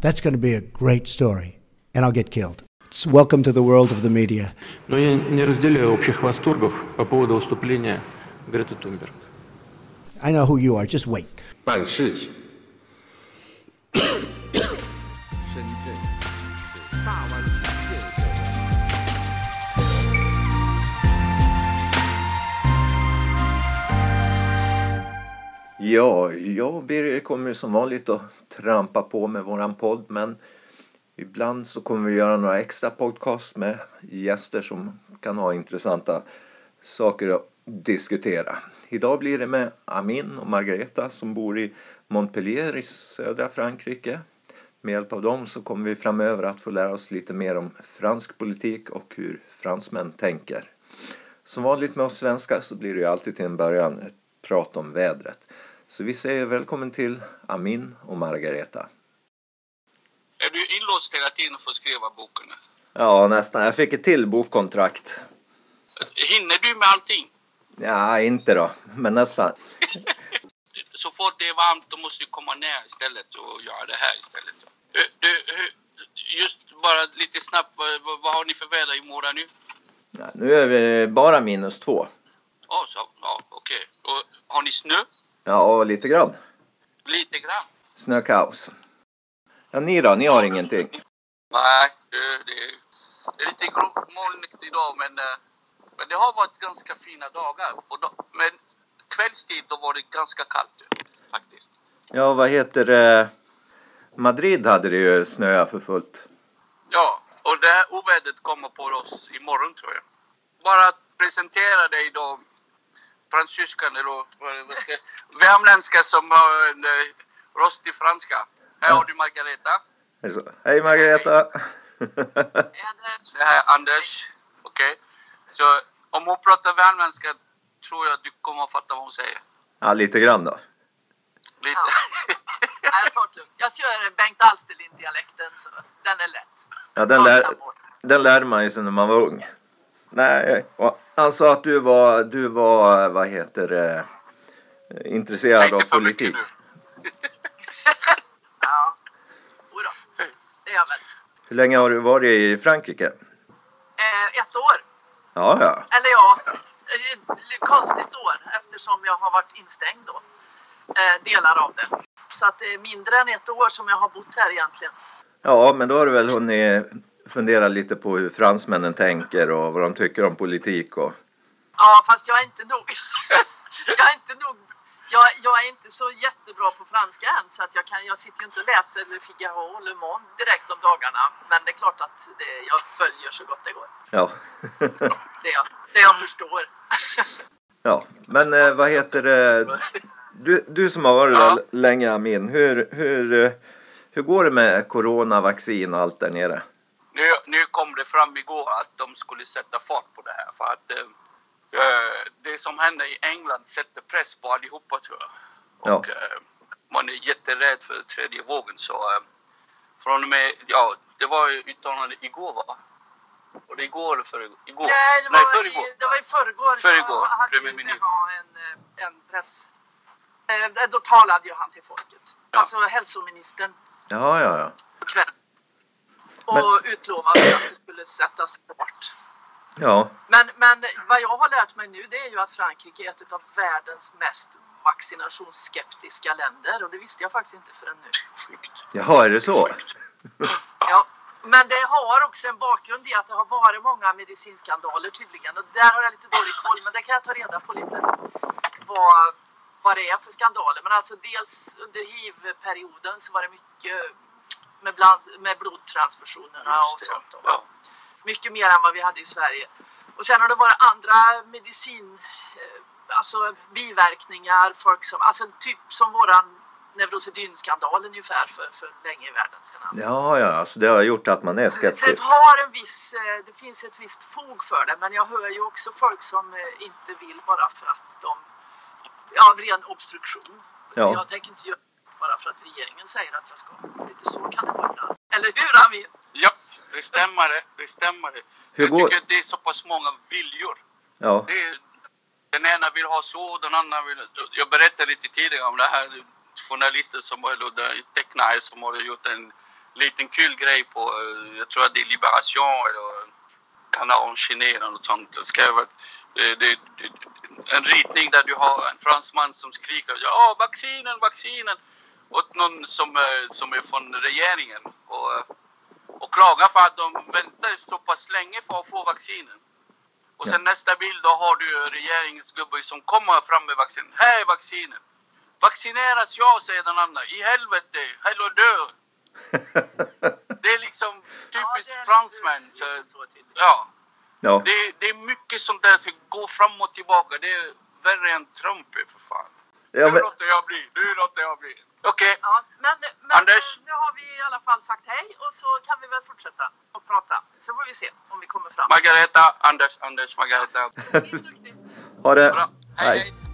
That's going to be a great story, and I'll get killed. So welcome to the world of the media. Но я не разделяю общих восторгов по поводу выступления Греты Тунберг. I know who you are. Just wait. 办事情。 Ja, jag och Birger kommer ju som vanligt att trampa på med våran podd men ibland så kommer vi göra några extra podcast med gäster som kan ha intressanta saker att diskutera. Idag blir det med Amin och Margareta som bor i Montpellier i södra Frankrike. Med hjälp av dem så kommer vi framöver att få lära oss lite mer om fransk politik och hur fransmän tänker. Som vanligt med oss svenskar så blir det ju alltid till en början ett prat om vädret. Så vi säger välkommen till Amin och Margareta. Är du inlåst hela tiden för att skriva boken? Ja, nästan. Jag fick ett till bokkontrakt. Hinner du med allting? Ja, inte då, men nästan. Så fort det är varmt då måste du komma ner istället och göra det här istället. Du, just bara lite snabbt, vad, har ni för väder i Mora nu? Ja, nu är vi bara minus två. Ja, så, ja okej. Och har ni snö? Ja, och lite grann. Lite grann? Snökaos. Ja, ni då? Ni har ingenting? Nej, det, det, det är lite molnigt idag men, eh, men det har varit ganska fina dagar. Och då, men kvällstid då var det ganska kallt faktiskt. Ja, vad heter det? Madrid hade det ju snöat för fullt. Ja, och det här ovädret kommer på oss imorgon tror jag. Bara att presentera dig då, fransyskan eller vad ska värmländska som har en eh, rostig franska. Här har du Margareta. Är det så? Hej Margareta! Det här är Anders. Okej. Så om hon pratar värmländska tror jag att du kommer att fatta vad hon säger. ja, lite grann då. Lite. Nej, jag. Jag kör Bengt Alsterlind-dialekten så den är lätt. Ja, den, lär, den lärde man ju sig när man var ung. Nej, han sa att du var, du var, vad heter det, intresserad av Tänkte mycket politik. nu. Ja, jodå. Det är jag väl. Hur länge har du varit i Frankrike? Eh, ett år. Ja, ja. Eller ja, ett konstigt år eftersom jag har varit instängd då. Eh, delar av det. Så att det är mindre än ett år som jag har bott här egentligen. Ja, men då har du väl hunnit fundera lite på hur fransmännen tänker och vad de tycker om politik och... Ja, fast jag är inte nog. jag är inte nog. Jag, jag är inte så jättebra på franska än så att jag, kan, jag sitter ju inte och läser Le Figaro och Le Monde direkt om dagarna. Men det är klart att det, jag följer så gott det går. Ja. Det jag, det jag förstår. ja, men eh, vad heter det? Du, du som har varit Ja. där länge Amin, hur, hur, eh, hur går det med coronavaccin och allt där nere? Nu, nu kom det fram igår att de skulle sätta fart på det här för att eh, eh, det som händer i England sätter press på allihopa tror jag. Ja. Och eh, man är jätterädd för tredje vågen så eh, från och med, ja det var ju uttalande igår va? Och det igår eller för igår? Nej, det Nej var, förrgår. i, det var i förrgår. Förrgår, så hade ju premiärminister. PMA en, eh, en press... Eh, då talade ju han till folket. Ja. Alltså hälsoministern. Ja, ja, ja. Och Men- utlovade att det skulle sättas fart. Ja, Men, men vad jag har lärt mig nu det är ju att Frankrike är ett av världens mest vaccinationsskeptiska länder och det visste jag faktiskt inte förrän nu. jaha, är det så? Ja. Men det har också en bakgrund i att det har varit många medicinskandaler tydligen och där har jag lite dålig koll men det kan jag ta reda på lite vad, vad det är för skandaler. Men alltså dels under hiv-perioden så var det mycket med, bland, med blodtransfusionerna och sånt. Och Ja. mycket mer än vad vi hade i Sverige. Och sen har det varit andra medicin, eh, alltså biverkningar, folk som, alltså typ som våran Neurosedynskandal ungefär för, för länge i världen sedan. Alltså. Ja, ja, så det har gjort att man är så det skeptisk. har en viss, eh, det finns ett visst fog för det men jag hör ju också folk som eh, inte vill bara för att de, ja av ren obstruktion. Ja. Jag tänker inte göra bara för att regeringen säger att jag ska. Lite så kan det vara ibland. Eller hur Amin? ja, det stämmer det. Det stämmer det. Hur jag går- tycker att det är så pass många viljor. Ja, Det är, den ena vill ha så, den andra vill... Jag berättade lite tidigare om det här journalister som har eller tecknare som har gjort en liten kul grej på, eh, jag tror att det är Liberation eller Canard Enchaîné eller något sånt. Det ska vara, eh, det, det, en ritning där du har en fransman som skriker ja vaccinen, vaccinen åt någon som, som är från regeringen och, och klagar för att de väntar så pass länge för att få vaccinen. Och sen nästa bild då har du regeringsgubben som kommer fram med vaccin. Här är vaccinen. Vaccineras jag, säger den andra. I helvete, hellre dö. Det är liksom typiskt Ja, det är fransmän. Så, ja, Ja, det, det är mycket sånt där som går fram och tillbaka. Det är värre än Trump är för fan. ja nu men, låter jag bli, nu låter jag bli. Okej, Ja, men, men Anders? eh, nu har vi i alla fall sagt hej och så kan vi väl fortsätta att prata. Så får vi se om vi kommer fram. Margareta, Anders, Anders, Margareta. Det är duktigt. ha det. Bra, hej hej.